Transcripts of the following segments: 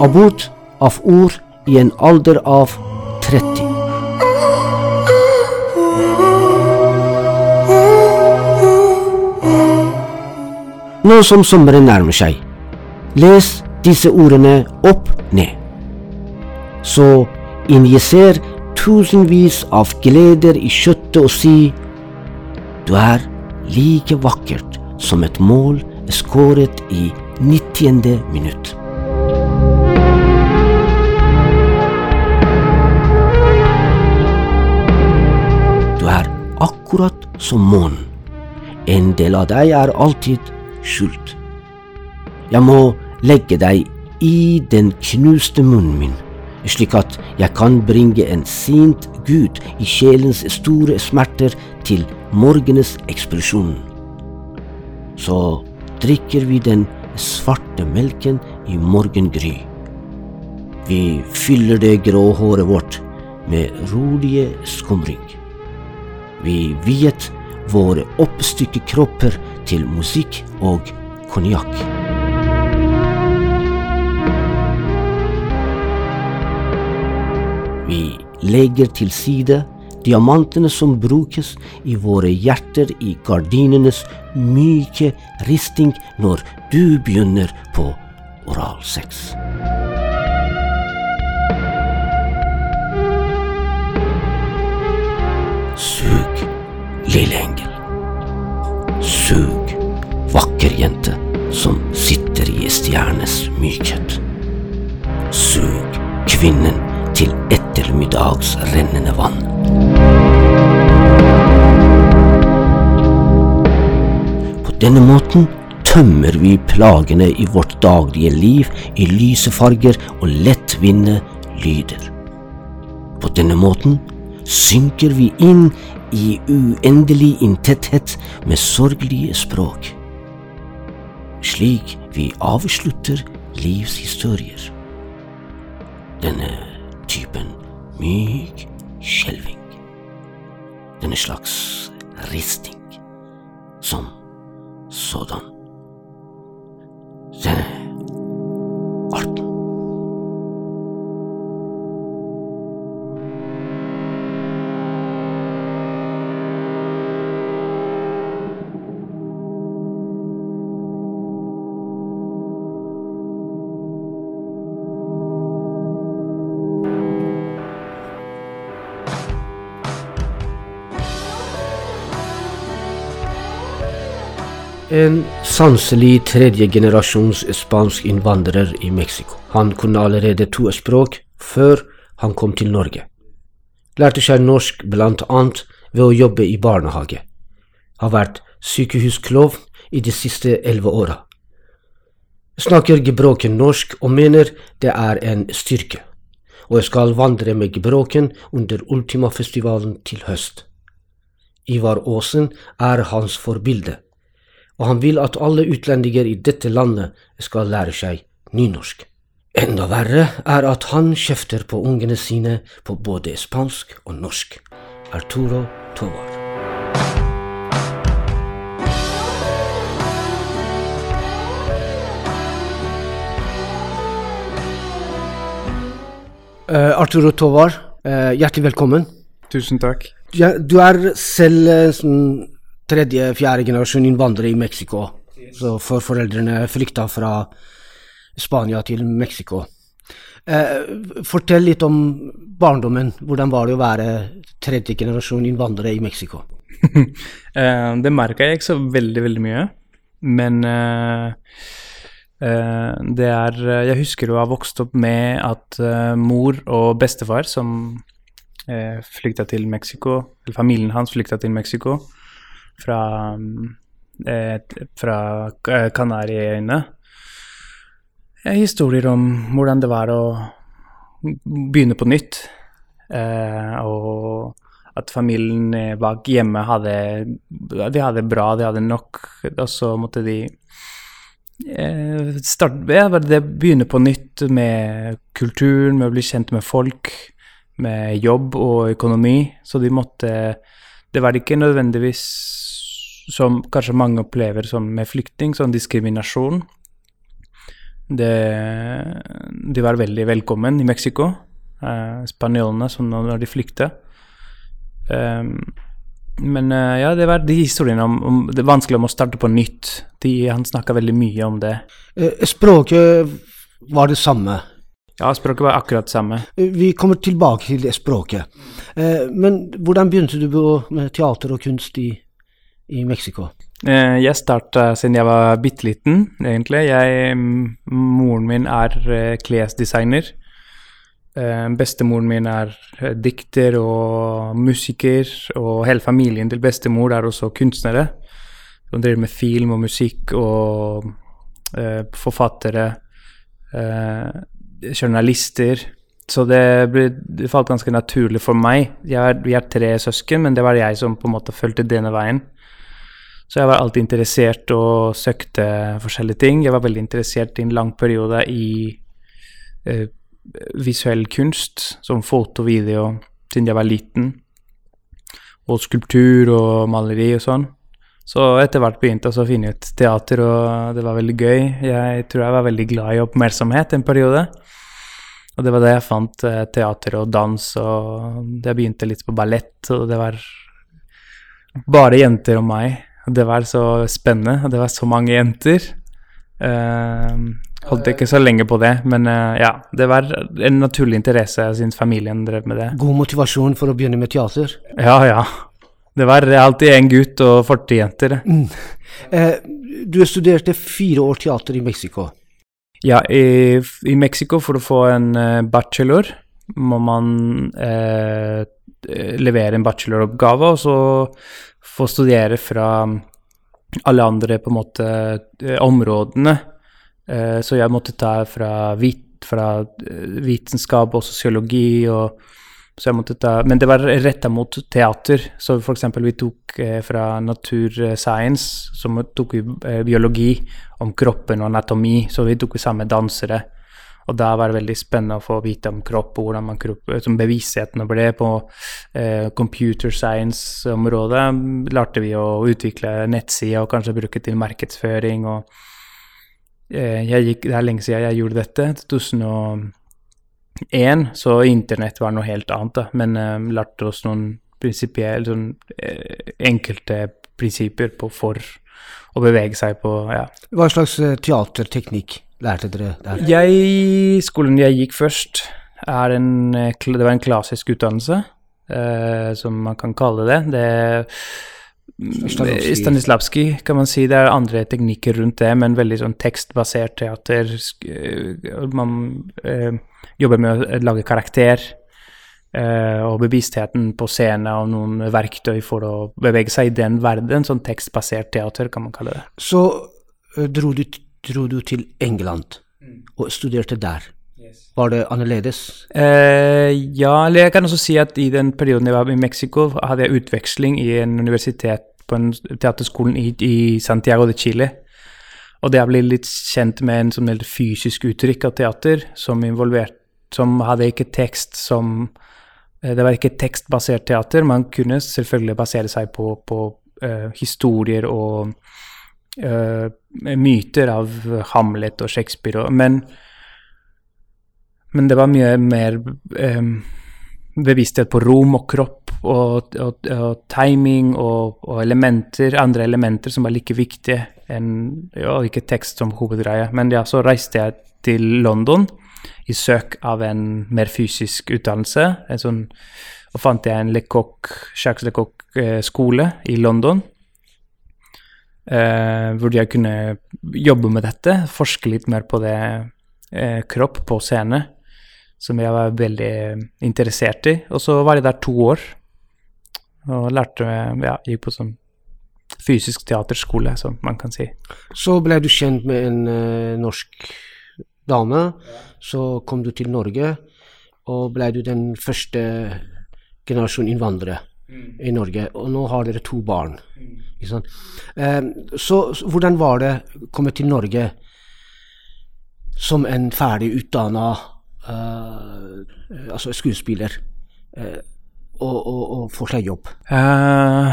Abort av ord i en alder av 30. Nå som sommeren nærmer seg, les disse ordene opp ned. Så injiser tusenvis av gleder i kjøttet og si Du er like vakkert som et mål skåret i 90. minutt. Du er akkurat som månen. En del av deg er alltid skjult. Jeg må legge deg i den knuste munnen min, slik at jeg kan bringe en sint Gud i sjelens store smerter til morgenens eksplosjon. Så drikker vi den svarte melken i morgengry. Vi fyller det grå håret vårt med rolige skumring. Vi viet våre oppstykke kropper til musikk og konjakk. Vi legger til side diamantene som brukes i våre hjerter i gardinenes myke risting når du begynner på oralsex. Sug, lille engel. Sug, vakker jente som sitter i stjernes mykhet. Sug kvinnen til ettermiddagsrennende vann. På denne måten tømmer vi plagene i vårt daglige liv i lyse farger og lettvinne lyder. På denne måten synker vi inn i uendelig inntetthet med sorglige språk. Slik vi avslutter livshistorier. Denne typen myk skjelving. Denne slags risting. Som sådan. Denne arten. En sanselig tredjegenerasjons spansk innvandrer i Mexico. Han kunne allerede to språk før han kom til Norge. Lærte seg norsk blant annet ved å jobbe i barnehage. Har vært sykehusklovn i de siste elleve åra. Snakker gebroken norsk og mener det er en styrke, og jeg skal vandre med gebroken under Ultimafestivalen til høst. Ivar Aasen er hans forbilde og han vil at alle utlendinger i dette landet skal lære seg nynorsk. Enda verre er at han kjefter på ungene sine på både spansk og norsk. Arturo Tovar. Uh, Arturo Tovar, uh, hjertelig velkommen. Tusen takk. Ja, du er selv uh, sånn tredje, fjerde generasjon innvandrere i Mexico. Så for foreldrene flykta fra Spania til Mexico. Eh, fortell litt om barndommen. Hvordan var det å være tredje generasjon innvandrere i Mexico? eh, det merka jeg ikke så veldig, veldig mye. Men eh, eh det er Jeg husker å ha vokst opp med at eh, mor og bestefar, som uh, flykta til Mexico, eller familien hans flykta til Mexico, fra, eh, fra Kanariøyene. Historier om hvordan det var å begynne på nytt. Eh, og at familien bak hjemme hadde De hadde bra, de hadde nok, og så måtte de eh, starte, ja, begynne på nytt med kulturen, med å bli kjent med folk, med jobb og økonomi, så de måtte Det var ikke nødvendigvis som kanskje mange opplever som med flyktning, sånn diskriminasjon. Det, de var veldig velkommen i Mexico, eh, spanjolene, når de flykta. Um, men uh, ja, det var de historiene om, om, det vanskelig om å starte på nytt. De, han snakka veldig mye om det. Eh, språket var det samme? Ja, språket var akkurat det samme. Eh, vi kommer tilbake til det språket. Eh, men hvordan begynte du med teater og kunst i, i Mexico? Eh, jeg starta siden jeg var bitte liten, egentlig. Jeg, moren min er klesdesigner. Bestemoren min er dikter og musiker, og hele familien til bestemor er også kunstnere. Hun driver med film og musikk og forfattere journalister. Så det, ble, det, falt ganske naturlig for meg. Er, vi er tre søsken, men det var jeg som på en måte fulgte denne veien. Så jeg var alltid interessert og søkte forskjellige ting. Jeg var veldig interessert i en lang periode i eh, visuell kunst, som foto, video, siden jeg var liten. Og skulptur og maleri og sånn. Så etter hvert begynte jeg å finne ut teater, og det var veldig gøy. Jeg tror jeg var veldig glad i oppmerksomhet en periode. Og det var da jeg fant eh, teater og dans, og jeg begynte litt på ballett, og det var bare jenter og meg. Det var så spennende, og det var så mange jenter. Uh, holdt ikke så lenge på det, men uh, ja, det var en naturlig interesse siden familien drev med det. God motivasjon for å begynne med teater? Ja, ja. Det var alltid en gutt og 40 jenter. Mm. Eh, du studerte fire år teater i Mexico. Ja, i, i Mexico for å få en uh, bachelor må man eh, levere en bacheloroppgave, og så få studere fra alle andre på en måte områdene. Eh, så jeg måtte ta fra, vit, fra vitenskap og sosiologi og så jeg måtte ta, men det var retta mot teater. Så eksempel vi tok eh, fra naturscience, så tok vi eh, biologi om kroppen og anatomi. Så vi tok samme dansere. Og da var det veldig spennende å få vite om kropp og hvordan man kropp, som bevisstheten ble. På eh, computer science-området lærte vi å utvikle nettsider og kanskje bruke til markedsføring. og eh, jeg gikk, Det er lenge siden jeg gjorde dette. 2000 én, så internett var noe helt annet, da. Men um, lærte oss noen prinsipielle, sånn eh, enkelte prinsipper på for å bevege seg på, ja. Hva slags uh, teaterteknikk lærte dere der? Jeg, skolen jeg gikk først, er en, eh, det var en klassisk utdannelse, uh, som man kan kalle det. Det Stanislavskij, kan man si. Det er andre teknikker rundt det, men veldig sånn tekstbasert teater. Man eh, jobber med å lage karakter. Eh, og bevisstheten på scenen og noen verktøy for å bevege seg i den verden. Sånn tekstbasert teater, kan man kalle det. Så uh, dro, du, dro, du, til England mm. og studerte der. Var det annerledes? Eh, ja, eller jeg kan også si at i den perioden jeg var i Mexico, hadde jeg utveksling i en universitet på en teaterskolen i, i Santiago de Chile. Og det jeg ble litt kjent med en sånn fysisk uttrykk av teater som involvert Som hadde ikke tekst som eh, Det var ikke tekstbasert teater. Man kunne selvfølgelig basere seg på, på uh, historier og uh, myter av Hamlet og Shakespeare, og, men, men det var mye mer um, bevissthet på rom og kropp og, og, og timing og, og, elementer, andre elementer som var like viktige enn ja, ikke tekst som hovedgreie. Men ja, så reiste jeg til London i søk av en mer fysisk utdannelse. En sånn, og fant jeg en Lecoq, Jacques Lecoq-skole eh, i London. Eh, hvor jeg kunne jobbe med dette, forske litt mer på det eh, kropp på scene som jeg var veldig interessert i. Og så var jeg der to år og lærte Ja, gikk på sånn fysisk teaterskole, som man kan si. Så ble du kjent med en uh, norsk dame. Så kom du til Norge, og ble du den første generasjon innvandrere mm. i Norge. Og nå har dere to barn. Mm. Uh, så, så, hvordan var det å komme til Norge som en ferdig utdanna uh, altså skuespiller. Uh, og, og, og få seg jobb? Eh,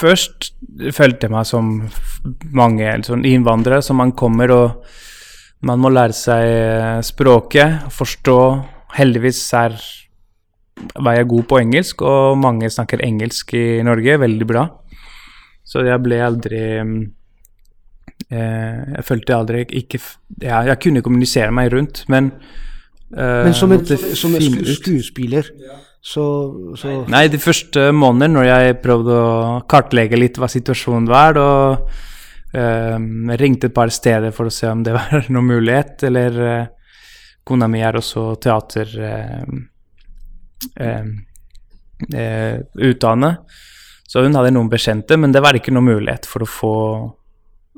først følte jeg meg som mange sånn innvandrere, som man kommer og man må lære seg språket, forstå. Heldigvis er, var jeg god på engelsk, og mange snakker engelsk i Norge, veldig bra. Så jeg ble aldri eh, Jeg følte aldri ikke ja, Jeg kunne kommunisere meg rundt, men eh, Men som en, som en skuespiller så, så, Nei, de første månedene når jeg prøvde å kartlegge litt hva situasjonen var, da uh, ringte et par steder for å se om det var noen mulighet, eller uh, kona mi er også teater uh, utdannet, så hun hadde noen bekjente, men det var ikke noen mulighet for å få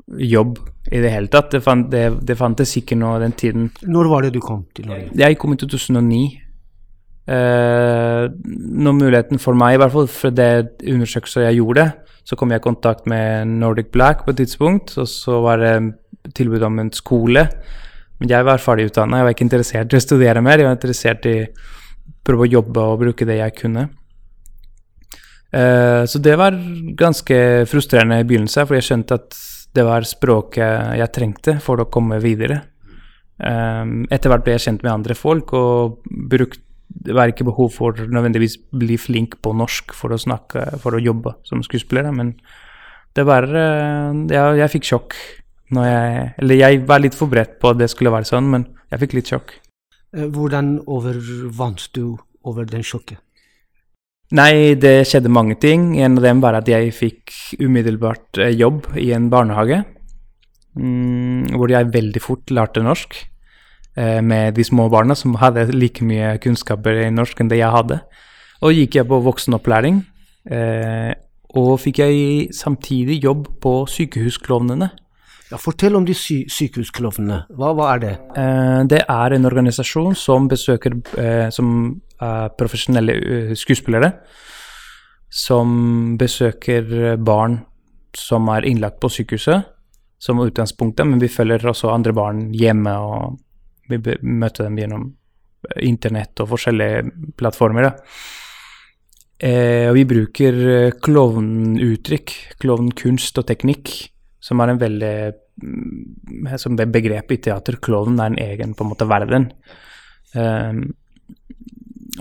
jobb i det hele tatt. Det, fant, det, det fantes ikke noe den tiden. Når var det du kom til Norge? Jeg kom i 2009. Eh, når muligheten for meg, i hvert fall for det undersøkelser jeg gjorde, så kom jeg i kontakt med Nordic Black på et tidspunkt, og så var det tilbud om en skole. Men jeg var ferdig utdanna, jeg var ikke interessert i å studere mer, jeg var interessert i å prøve å jobbe og bruke det jeg kunne. Eh, så det var ganske frustrerende i begynnelsen, for jeg skjønte at det var språket jeg trengte for å komme videre. Um, etter hvert ble jeg kjent med andre folk og brukt det var ikke behov for nødvendigvis bli flink på norsk for å snakke, for å jobbe som skuespiller, men det var eh, Jeg, jeg fikk sjokk når jeg Eller jeg var litt forberedt på at det skulle være sånn, men jeg fikk litt sjokk. Eh, hvordan overvant du over den sjokket? Nei, det skjedde mange ting. En av dem var at jeg fikk umiddelbart eh, jobb i en barnehage. Mm, hvor jeg veldig fort lærte norsk. Eh, med de små barna som hadde like mye kunnskaper i norsk enn det jeg hadde. Og gikk jeg på voksenopplæring. Eh, og fikk jeg samtidig jobb på Sykehusklovnene. Ja, fortell om de sy sykehusklovnene. Hva, hva, er det? Eh, det er en organisasjon som besøker som profesjonelle skuespillere. Som besøker barn som er innlagt på sykehuset som utgangspunktet, men vi følger også andre barn hjemme og vi møtte dem gjennom eh, internett og forskjellige plattformer. Eh, og vi bruker eh, klovnuttrykk, klovnkunst og teknikk, som er en veldig Som det begrep i teater. Klovn er en egen på en måte verden. Eh,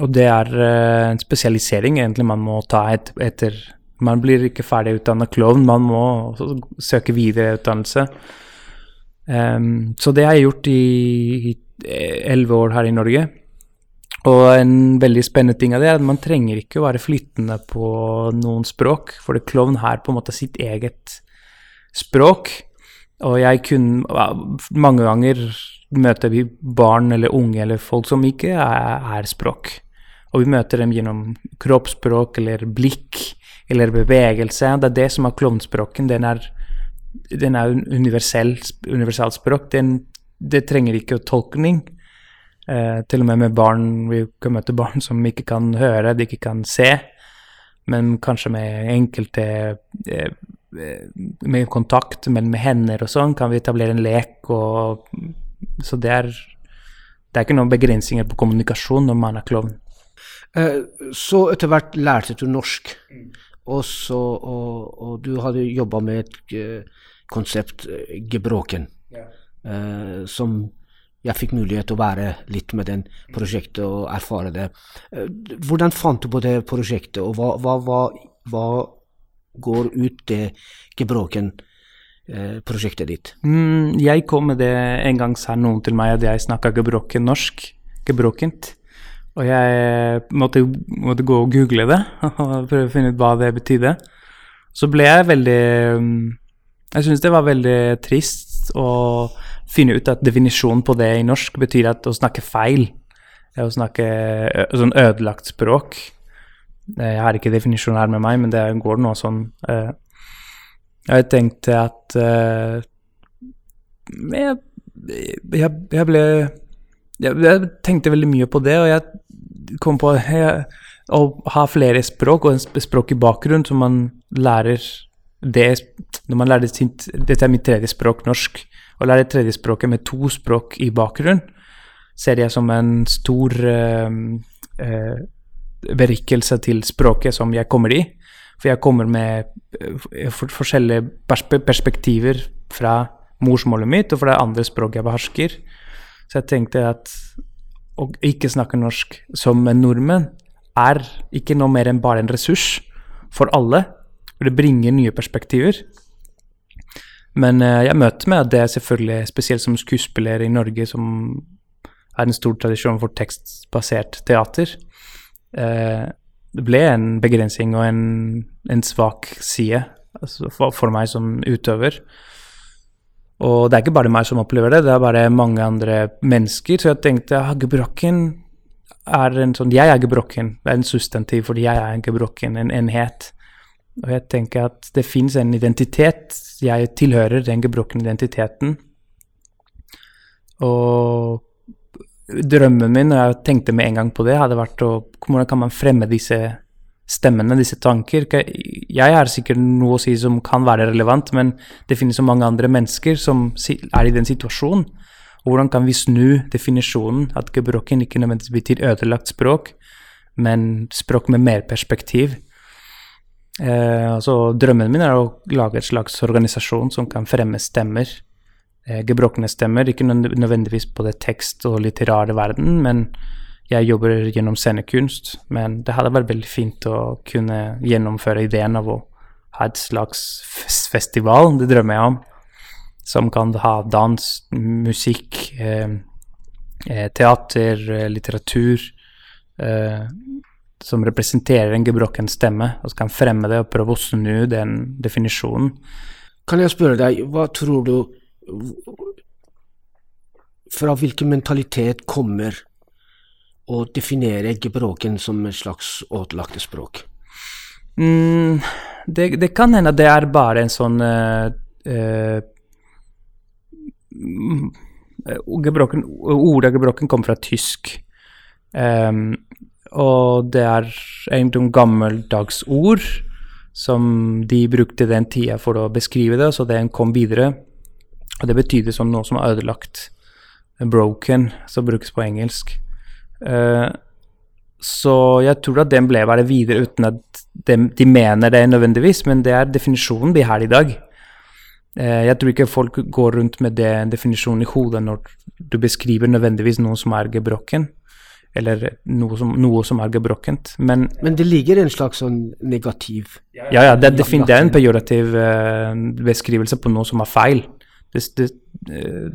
og det er eh, en spesialisering egentlig man må ta et, etter Man blir ikke ferdig utdanna klovn, man må søke videreutdannelse. Um, så det har jeg gjort i elleve år her i Norge. Og en veldig spennende ting av det er at man trenger ikke å være flyttende på noen språk, for det klovn her på en måte sitt eget språk. Og jeg kunne Mange ganger møter vi barn eller unge eller folk som ikke er, er språk. Og vi møter dem gjennom kroppsspråk eller blikk eller bevegelse. Det er det som er klovnspråken. Den er den er universell, universalt språk. Den, det trenger ikke tolkning. Eh, til og med med barn Vi kan møte barn som ikke kan høre, de ikke kan se. Men kanskje med enkelte eh, Med kontakt men med hender og sånn kan vi etablere en lek. Og, så det er, det er ikke noen begrensninger på kommunikasjon når man er klovn. Eh, så etter hvert lærte du norsk. Og, så, og, og du hadde jobba med et uh, konsept, uh, Gebroken, ja. uh, som jeg fikk mulighet til å være litt med den prosjektet og erfare det. hvordan fant du på det prosjektet, og hva, hva, hva, hva går ut det Gebroken-prosjektet ditt? Mm, jeg kom med det en gang sa noen til meg at jeg snakka gebroken norsk. Gebrokent. Og jeg måtte, måtte, gå og google det og prøve å finne ut hva det betydde. Så ble jeg veldig mm, Jeg syns det var veldig trist å finne ut at definisjonen på det i norsk betyr at å snakke feil. Å snakke sånn ødelagt språk. Jeg har ikke definisjonen her med meg, men det går nå sånn Jeg tenkte at jeg, jeg, jeg ble jeg, jeg, tenkte veldig mye på det, og jeg kom på jeg, å ha flere språk og en språk i bakgrunn som man lærer det Når man lærer sitt Dette er mitt tredje språk, norsk. Å lære tredje språket med to språk i bakgrunn ser jeg som en stor uh, uh, berikkelse til språket som jeg kommer i. For jeg kommer med eh, forskjellige perspektiver fra morsmålet mitt og fra det andre språket jeg behersker. Så jeg tenkte at å ikke snakke norsk som en nordmenn er ikke noe mer enn bare en ressurs for alle. For det bringer nye perspektiver. Men eh, jeg møter med at det er selvfølgelig, spesielt som skuespiller i Norge, som er en stor tradisjon for tekstbasert teater, eh, det ble en begrensning og en, en svak side altså for, meg som utøver. Og det er ikke bare meg som opplever det, det er bare mange andre mennesker. Så jeg tenkte ah, gebrokken er en sånn Jeg er gebrokken. Det er en substantiv fordi jeg er en gebrokken, en enhet. Og jeg tenker at det fins en identitet. Jeg tilhører den gebrokne identiteten. Og drømmen min, og jeg tenkte med en gang på det, hadde vært å Hvordan kan man fremme disse stemmene, disse tanker? Jeg har sikkert noe å si som kan være relevant, men det finnes så mange andre mennesker som er i den situasjonen. Og hvordan kan vi snu definisjonen at gebrokken ikke nødvendigvis betyr ødelagt språk, men språk med mer perspektiv? Eh, altså, drømmen min er å lage et slags organisasjon som kan fremme stemmer eh, gebrokne stemmer. Ikke nødvendigvis på det tekst- og litterære verden, men jeg jobber gjennom scenekunst. Men det hadde vært veldig fint å kunne gjennomføre ideen av å ha et slags festival, det drømmer jeg om, som kan ha dans, musikk, eh, eh teater, eh, litteratur, eh, som representerer en gebrokken stemme, og som kan fremme det og prøve å snu den definisjonen. Kan jeg spørre deg, hva tror du fra hvilken mentalitet kommer å definere gebroken som et slags åtelagte språk? Mm, det, det, kan hende det er bare en sånn uh, uh, gebroken, Ordet gebroken kommer fra tysk. Um, og det er en gammeldags ord som de brukte den tida for å beskrive det, så den kom videre. Og det betydde som noe som er ødelagt. Broken, som brukes på engelsk. Uh, så jeg tror at den ble være videre uten at de, de, mener det nødvendigvis, men det er definisjonen de har i dag. Uh, jeg tror ikke folk går rundt med den definisjonen i hodet når du beskriver nødvendigvis noe som er gebrokken, eller noe som, noe som er gebrokkent. Men, men, det ligger en slags sånn negativ Ja, ja, det, det, det er en pejorativ uh, beskrivelse på noe som er feil. Det, det,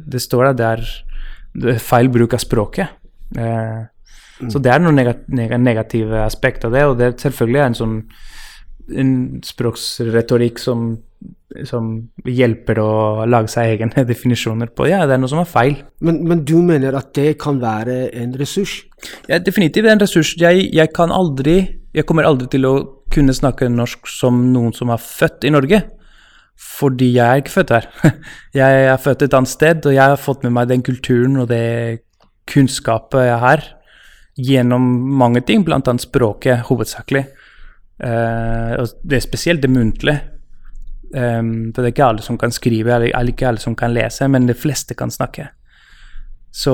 det står at det er feil bruk av språket. Mm. Så det er noen negative aspekter av det, og det er selvfølgelig en sånn en språksretorikk som, som hjelper å lage seg egne definisjoner på. Ja, det er noe som er feil. Men, men du mener at det kan være en ressurs? Ja, definitivt en ressurs. Jeg, jeg kan aldri Jeg kommer aldri til å kunne snakke norsk som noen som er født i Norge. Fordi jeg er ikke født her. Jeg er født et annet sted, og jeg har fått med meg den kulturen og det kunnskapet jeg har gjennom mange ting, bl.a. språket hovedsakelig. Uh, og det er spesielt det muntlige. Um, for det er ikke alle som kan skrive, eller ikke alle som kan lese, men de fleste kan snakke. Så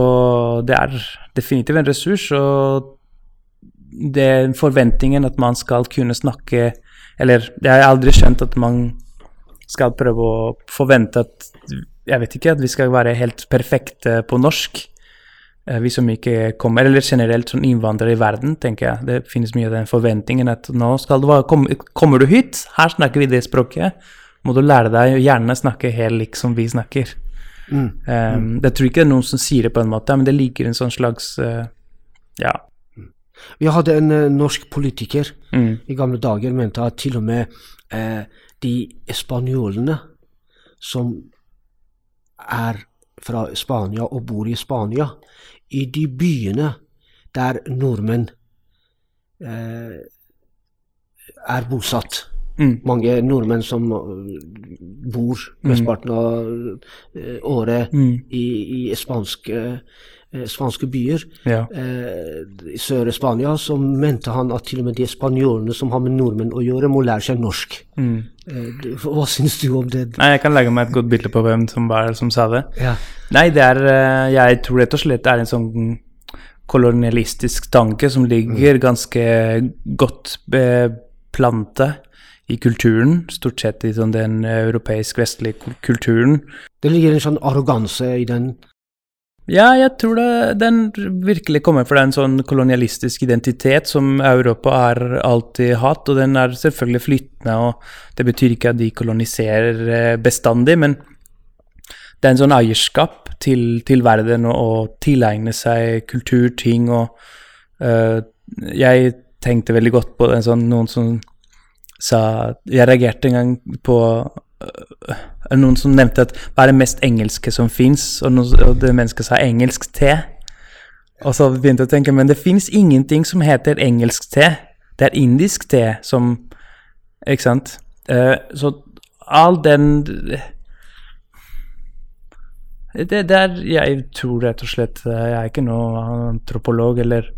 det er definitivt en ressurs, og det er forventningen at man skal kunne snakke Eller jeg har aldri skjønt at man skal prøve å forvente at Jeg vet ikke, at vi skal være helt perfekte på norsk. Eh, vi som ikke kommer, eller generelt som innvandrere i verden, tenker jeg. Det finnes mye av den forventningen at nå skal du være, kommer du hit, her snakker vi det språket, må du lære deg å gjerne snakke helt lik som vi snakker. Mm. Um, jeg tror ikke det er noen som sier det på en måte, men det ligger en sånn slags uh, ja. Vi hadde en uh, norsk politiker mm. i gamle dager mente at til og med uh, de spanjolene som er fra Spania og bor i Spania, i de byene der nordmenn eh, er bosatt. Mm. Mange nordmenn som eh, bor mesteparten mm. av eh, året mm. i, i spanske spanske byer ja. eh, i Sør-Spania, så mente han at til og med de spanjolene som har med nordmenn å gjøre, må lære seg norsk. Mm. Eh, hva syns du om det? Nei, Jeg kan legge meg et godt bilde på hvem som var som sa det. Ja. Nei, det er eh, Jeg tror rett og slett det er en sånn kolonialistisk tanke som ligger ganske godt beplantet i kulturen, stort sett i sånn den europeisk-vestlige kulturen. Det ligger en sånn arroganse i den Ja, jeg tror det, den virkelig kommer fra en sånn kolonialistisk identitet som Europa har alltid hatt, og den er selvfølgelig flyttende, og det betyr ikke at de koloniserer bestandig, men det er en sånn eierskap til, til verden og, og tilegne seg kultur, ting, og uh, jeg tenkte veldig godt på det, sånn, noen som sa Jeg reagerte en gang på uh, noen som nevnte at hva er det mest engelske som fins, og, og, det mennesket sa engelsk te. Og så begynte jeg å tenke men det fins ingenting som heter engelsk te. Det er indisk te som Ikke sant? Uh, så all den det, det er, Jeg tror rett og slett Jeg er ikke noen antropolog eller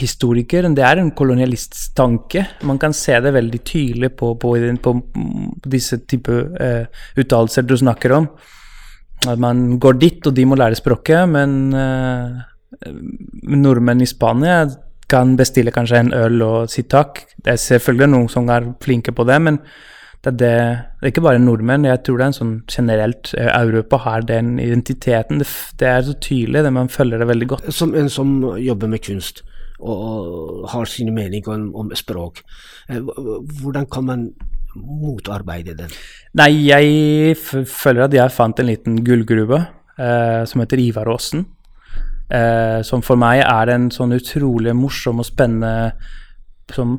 historiker. Det er en kolonialisttanke. Man kan se det veldig tydelig på, på, på disse type uh, uttalelser du snakker om. At man går dit, og de må lære språket, men uh, nordmenn i Spania kan bestille kanskje en øl og si takk. Det er selvfølgelig noen som er flinke på det, men det er, det, det er ikke bare nordmenn. Jeg tror det er en sånn generelt uh, Europa har den identiteten. Det, det, er så tydelig, det man følger det veldig godt. Som en som jobber med kunst og har sine meninger om, om språk, hvordan kan man motarbeide den? Nei, jeg føler at jeg fant en liten gullgruve eh, som heter Ivaråsen. Eh, som for meg er en sånn utrolig morsom og spennende som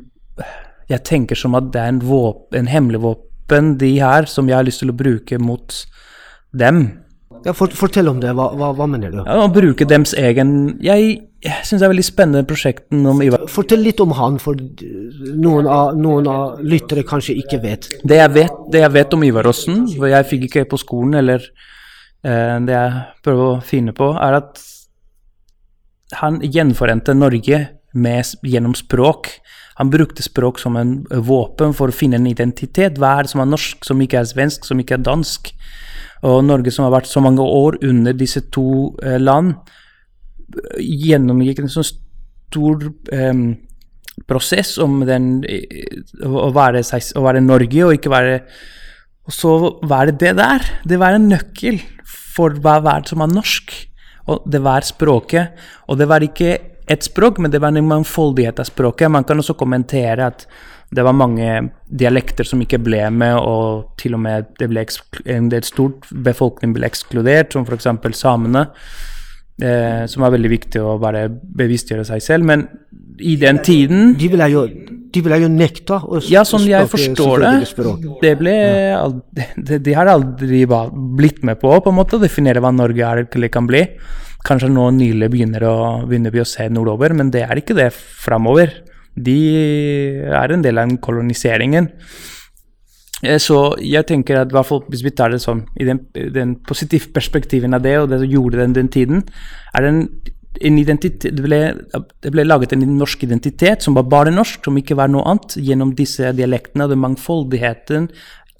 jeg tenker som at det er en, våp, en hemmelig våpen de her, som jeg har lyst til å bruke mot dem. Ja, for, fortell om det. Hva, hva, hva mener du? Ja, Å bruke dems egen Jeg, jeg syns det er veldig spennende prosjekten om Ivar. Fortell litt om han, for noen av, noen av lyttere kanskje ikke vet. Det jeg vet, det jeg vet om Ivaråsen, for jeg fikk ikke på skolen, eller eh, det jeg prøver å finne på, er at han gjenforente Norge med, gjennom språk. Han brukte språk som en våpen for å finne en identitet. Hva er det som er norsk, som ikke er svensk, som ikke er dansk? Og Norge, som har vært så mange år under disse to eh, land, gjennomgikk en sånn stor eh, prosess om den, å, være, å være Norge og ikke være Og så var det det der. Det var en nøkkel for hva det som er norsk. Og det var språket. Og det var ikke ett språk, men det var en mangfoldighet av språket. Man kan også kommentere at det var mange dialekter som ikke ble med, og til og med det ble en del stort befolkning ble ekskludert, som f.eks. samene. Eh, som var veldig viktig å bare bevisstgjøre seg selv. Men i den tiden De ville jo, de ville jo nekta å Ja, sånn jeg forstår det. Det ble de, de, har aldri blitt med på på en måte å definere hva Norge er eller kan bli. Kanskje nå nylig begynner, å, begynner vi å se nordover, men det er ikke det framover. De er en del av den koloniseringen. Så jeg tenker at hvis vi tar det sånn i den, den positive perspektiven av det, og det som gjorde den den tiden, er det en, en det ble, det ble, laget en norsk identitet som var bare norsk, som ikke var noe annet, gjennom disse dialektene og den mangfoldigheten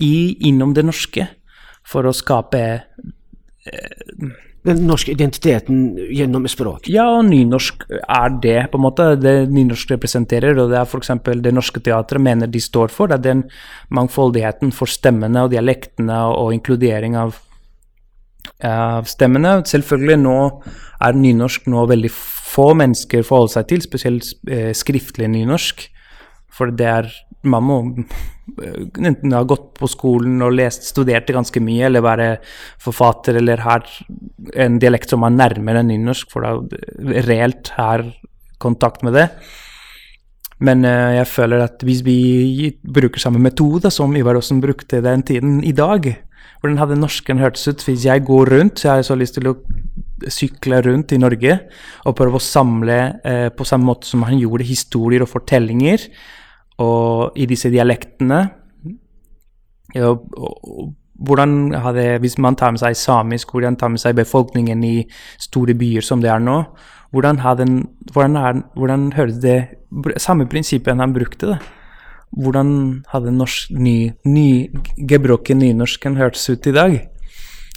i, innom det norske, for å skape eh, den norske identiteten gjennom språk? Ja, og nynorsk er det, på en måte. Det nynorsk representerer, og det er f.eks. Det Norske Teatret mener de står for. Det er den mangfoldigheten for stemmene og dialektene og inkludering av, uh, stemmene. Selvfølgelig nå er nynorsk noe veldig få mennesker forholder seg til, spesielt uh, skriftlig nynorsk. For det er Man må enten har gått på skolen og lest, studerte ganske mye, eller være forfatter, eller har en dialekt som er nærmere nynorsk, for da reelt har kontakt med det. Men uh, jeg føler at hvis vi bruker samme metode som Ivar Aasen brukte den tiden i dag, hvordan hadde norsken hørtes ut hvis jeg går rundt, så har så lyst til å sykle rundt i Norge og prøve å samle uh, på samme måte som han gjorde historier og fortellinger, og i disse dialektene og, hvordan hadde, Hvis man tar med seg samisk, hvordan tar med seg befolkningen i store byer som det er nå, hvordan, hadde, hvordan, er, hvordan høres det Samme prinsippet han brukte, det. Hvordan hadde norsk, ny, ny gebrokken nynorsken hørtes ut i dag?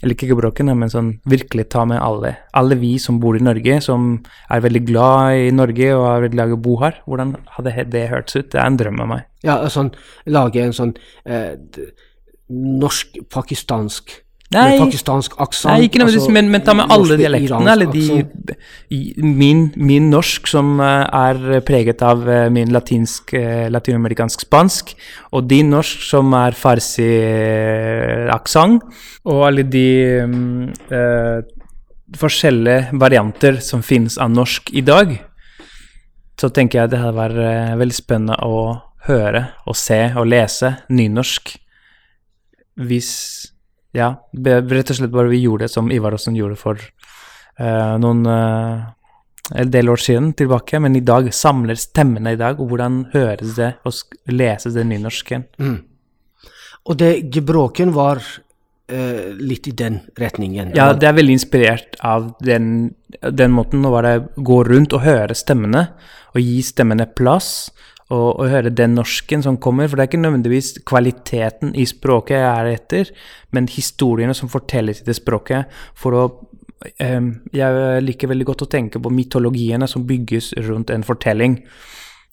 Eller ikke gebrokkene, men sånn virkelig ta med alle. Alle vi som bor i Norge, som er veldig glad i Norge og er veldig glad i å bo her. Hvordan hadde det hørtes ut? Det er en drøm av meg. Ja, sånn, lage en sånn eh, norsk-pakistansk Nei, pakistansk aksent. Nei, ikke nødvendigvis, altså, men, men ta med alle dialektene. Eller de, min, min norsk, som eh, er preget av eh, min latinsk, eh, latinamerikansk spansk, og din norsk, som er farsi-aksent, og alle de eh, forskjellige varianter som finnes av norsk i dag, så tenker jeg det hadde vært veldig spennende å høre og se og lese nynorsk hvis ja, rett og slett bare vi gjorde det som Ivar Aasen gjorde for uh, noen uh, en del år siden tilbake, men i dag samler stemmene i dag, og hvordan høres det og leses det nynorsken? Mm. Og det gebråken var uh, litt i den retningen. Ja, det er veldig inspirert av den, den måten å det gå rundt og høre stemmene, og gi stemmene plass, og, å, høre den norsken som kommer, for det er ikke nødvendigvis kvaliteten i språket jeg er etter, men historiene som fortelles i det språket, for å um, Jeg liker veldig godt å tenke på mytologiene som bygges rundt en fortelling.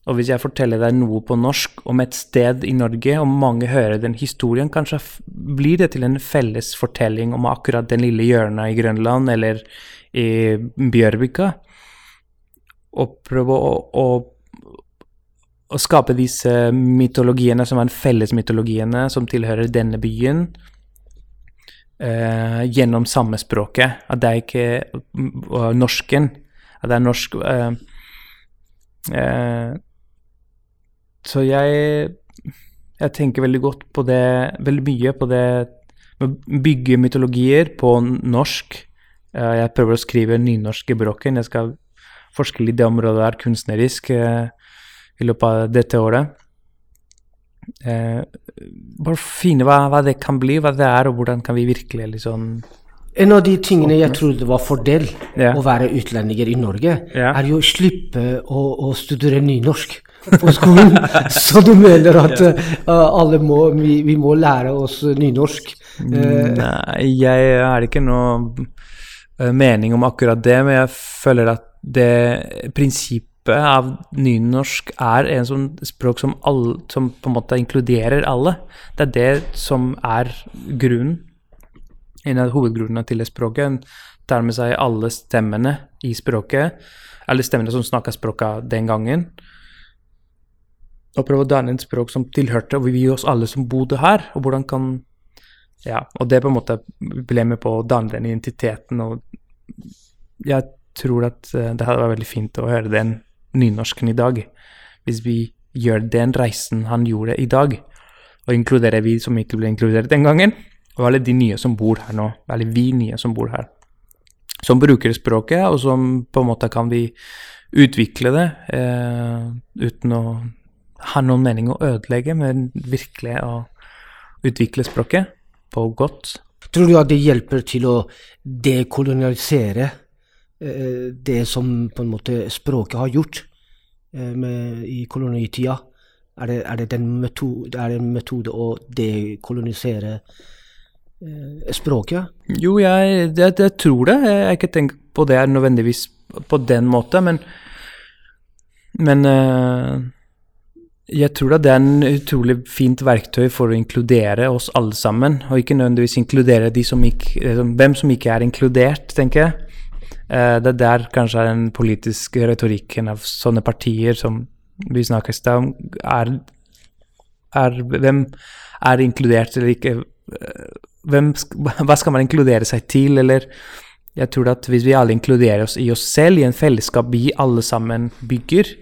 Og hvis jeg forteller deg noe på norsk om et sted i Norge, og mange hører den historien, kanskje blir det til en felles fortelling om akkurat den lille hjørnet i Grønland eller i Bjørvika. Og prøve å, å, å skape disse mytologiene som er fellesmytologiene som tilhører denne byen, eh, gjennom samme språket. At det er ikke uh, norsken, at det er norsk uh, så jeg, jeg tenker veldig godt på det, veldig mye på det med bygge mytologier på norsk. Jeg prøver å skrive nynorsk i bråken. Jeg skal forske litt i det området der kunstnerisk eh, i løpet av dette året. Eh, bare finne hva, hva det kan bli, hva det er, og hvordan kan vi virkelig liksom En av de tingene jeg trodde var fordel yeah. å være utlendinger i Norge, yeah. er jo å slippe å, å studere nynorsk på skolen. Så du mener at uh, må, vi, vi må lære oss nynorsk? Uh, Nei, jeg har ikke noe eh, mening om akkurat det, men jeg føler at det prinsippet av nynorsk er en sånn språk som, all, som på en måte inkluderer alle. Det er det som er grunnen, en av hovedgrunnene til det språket. Tar med seg alle stemmene i språket, alle stemmene som snakka språket den gangen, og prøve å danne et språk som tilhørte og vi oss alle som bodde her, og hvordan kan ja, og det på en måte ble med på å danne den identiteten, og jeg tror at eh, det hadde vært veldig fint å høre den nynorsken i dag, hvis vi gjør den reisen han gjorde i dag, og inkluderer vi som ikke ble inkludert den gangen, og alle de nye som bor her nå, eller vi nye som bor her, som bruker språket, og som på en måte kan vi utvikle det, eh, uten å ha noen mening å ødelegge, men virkelig å utvikle språket på godt. Tror du at det hjelper til å dekolonialisere det som på en måte språket har gjort eh, med, i kolonitida? Er det, er, det metode, er det en metode å dekolonisere eh, språket? Jo, jeg, jeg, jeg, tror det. Jeg har ikke tenkt på det nødvendigvis på den måten, men Men eh, jeg tror det er en utrolig fint verktøy for å inkludere oss alle sammen, og ikke nødvendigvis inkludere de som ikke, eh, hvem som ikke er inkludert, tenker jeg. Eh, det er der kanskje er den politiske retorikken av sånne partier som vi snakker om, er, er Hvem er inkludert eller ikke? Eh, Hvem, hva skal man inkludere seg til, eller jeg tror at hvis vi alle inkluderer oss i oss selv, i en fellesskap vi alle sammen bygger,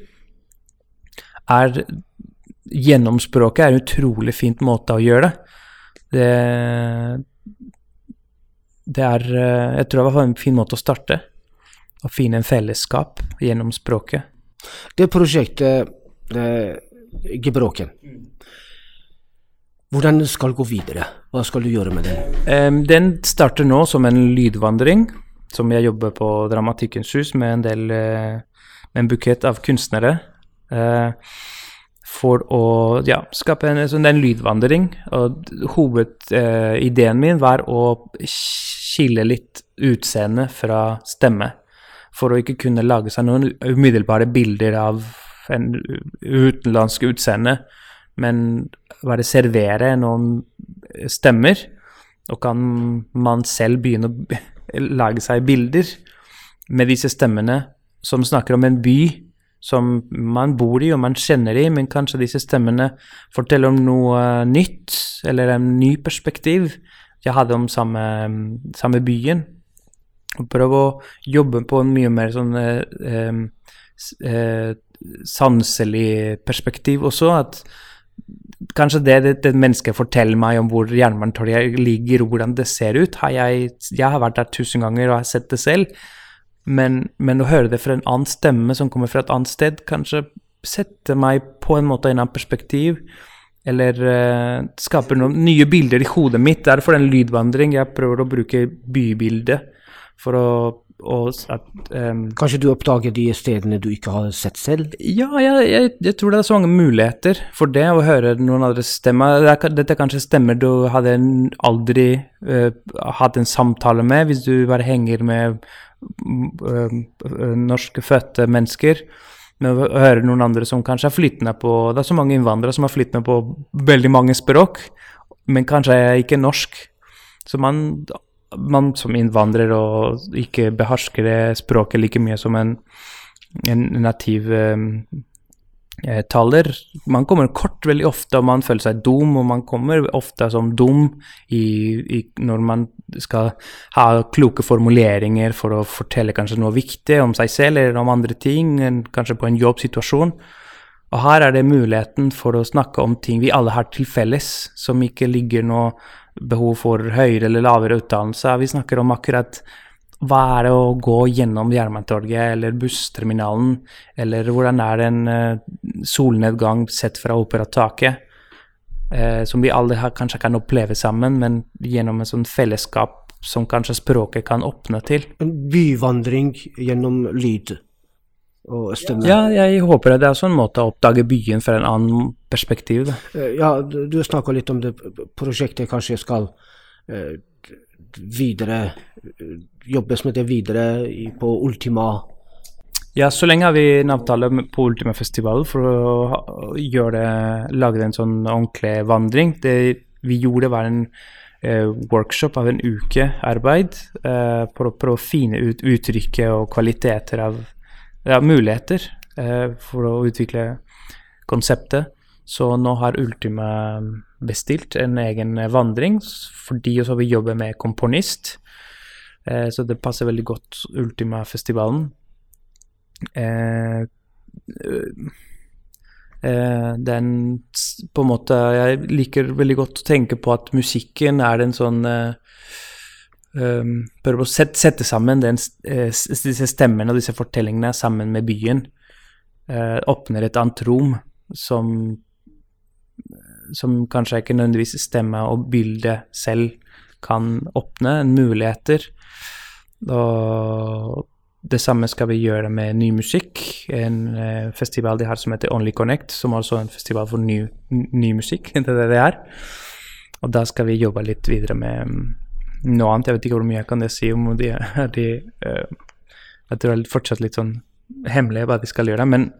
er gjennomspråket er en utrolig fint måte å gjøre det. Det, det er eh, Jeg tror det var en fin måte å starte. Å finne en fellesskap gjennom språket. Det prosjektet eh, Gebråken, hvordan skal gå videre? Hva skal du gjøre med den? Den starter nå som en lydvandring, som jeg jobber på Dramatikkens hus med en del eh, med en bukett av kunstnere. Eh, for å ja, skape en, sånn, en lydvandring. Og hovedideen min var å skille litt utseende fra stemme. For å ikke kunne lage seg noen umiddelbare bilder av en utenlandsk utseende, men bare servere noen stemmer. Og kan man selv begynne å lage seg bilder med disse stemmene som snakker om en by som man bor i og man kjenner i, men kanskje disse stemmene forteller om noe nytt, eller en ny perspektiv jeg hadde om samme, samme byen. Prøve å jobbe på en mye mer sånn eh, eh, sanselig perspektiv også. At kanskje det, det, det mennesket forteller meg om hvor Jernbanetorget ligger, og hvordan det ser ut, har jeg, jeg har vært der tusen ganger og har sett det selv. Men, men, å høre det fra en annen stemme som kommer fra et annet sted, kanskje setter meg på en måte i en annen perspektiv. Eller uh, skaper noen nye bilder i hodet mitt. Derfor en lydvandring. Jeg prøver å bruke bybildet for å og at um, Kanskje du oppdager de stedene du ikke har sett selv? Ja, jeg, jeg, jeg, tror det er så mange muligheter for det, å høre noen andre stemmer. Dette er kanskje stemmer du hadde aldri uh, hatt en samtale med hvis du bare henger med uh, norskfødte mennesker. Med å høre noen andre som kanskje er flytende på Det er så mange innvandrere som er flytende på veldig mange språk, men kanskje ikke norsk. Så man man som innvandrer og ikke behersker det språket like mye som en, en nativ eh, taler. Man kommer kort veldig ofte, og man føler seg dum, og man kommer ofte som dum i, i, når man skal ha kloke formuleringer for å fortelle kanskje noe viktig om seg selv eller om andre ting, kanskje på en jobbsituasjon. Og her er det muligheten for å snakke om ting vi alle har til felles, som ikke ligger noe behov for høyere eller lavere utdannelse. Vi snakker om akkurat hva er det å gå gjennom Jernbanetorget eller bussterminalen, eller hvordan er det en uh, solnedgang sett fra operataket, uh, som vi alle har, kanskje kan oppleve sammen, men gjennom en sånn fellesskap som kanskje språket kan åpne til. En byvandring gjennom lyd? Ja, jeg håper det er også en måte å oppdage byen fra en annen perspektiv. Da. Eh, ja, du snakka litt om det prosjektet kanskje skal eh, videre eh, jobbes med det videre i, på Ultima. Ja, så lenge har vi en avtale på Ultima Festival for å gjøre det, lage en sånn ordentlig vandring. Det vi gjorde, var en eh, workshop av en uke arbeid eh, for å prøve å finne ut uttrykket og kvaliteter av ja, muligheter eh, for å utvikle konseptet. Så nå har Ultima bestilt en egen vandring, fordi også vi jobber med komponist. Eh, så det passer veldig godt Ultima-festivalen. Eh, den på en måte Jeg liker veldig godt å tenke på at musikken er en sånn um, prøve å sette, sette sammen den, uh, disse stemmene og disse fortellingene sammen med byen. Uh, åpner et annet rom som, som kanskje ikke nødvendigvis stemmer og bildet selv kan åpne. Muligheter. Og det samme skal vi gjøre med ny musikk. En uh, festival de har som heter Only Connect, som også er en festival for ny, ny musikk. Det er det det er. Og da skal vi jobbe litt videre med noe annet. Jeg vet ikke hvor mye jeg kan det si om de, de uh, Jeg tror det er fortsatt litt sånn hemmelig hva de skal gjøre. Men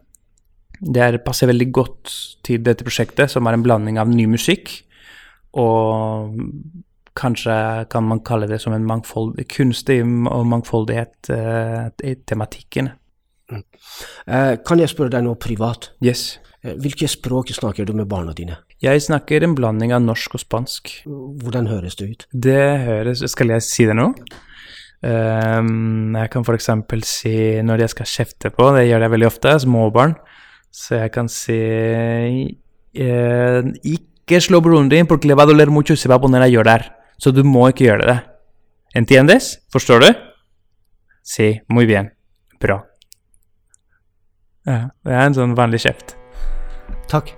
det er, passer veldig godt til dette prosjektet, som er en blanding av ny musikk og kanskje kan man kalle det som en mangfold, kunstig og mangfoldighet uh, i tematikken. Mm. Uh, kan jeg spørre deg noe privat? Yes. Hvilke språk snakker du med barna dine? Jeg snakker en blanding av norsk og spansk. Hvordan høres det ut? Det høres Skal jeg si det nå? Um, jeg kan f.eks. si når jeg skal kjefte på, det gjør jeg veldig ofte, småbarn, så jeg kan si uh, Ikke slå broren din, porque le va a doler mucho y se va a poner a llorar. Så du må ikke gjøre det. Entiendes? Forstår du? Si, muy bien. Bra. Ja, det er en sånn vanlig kjeft. Takk.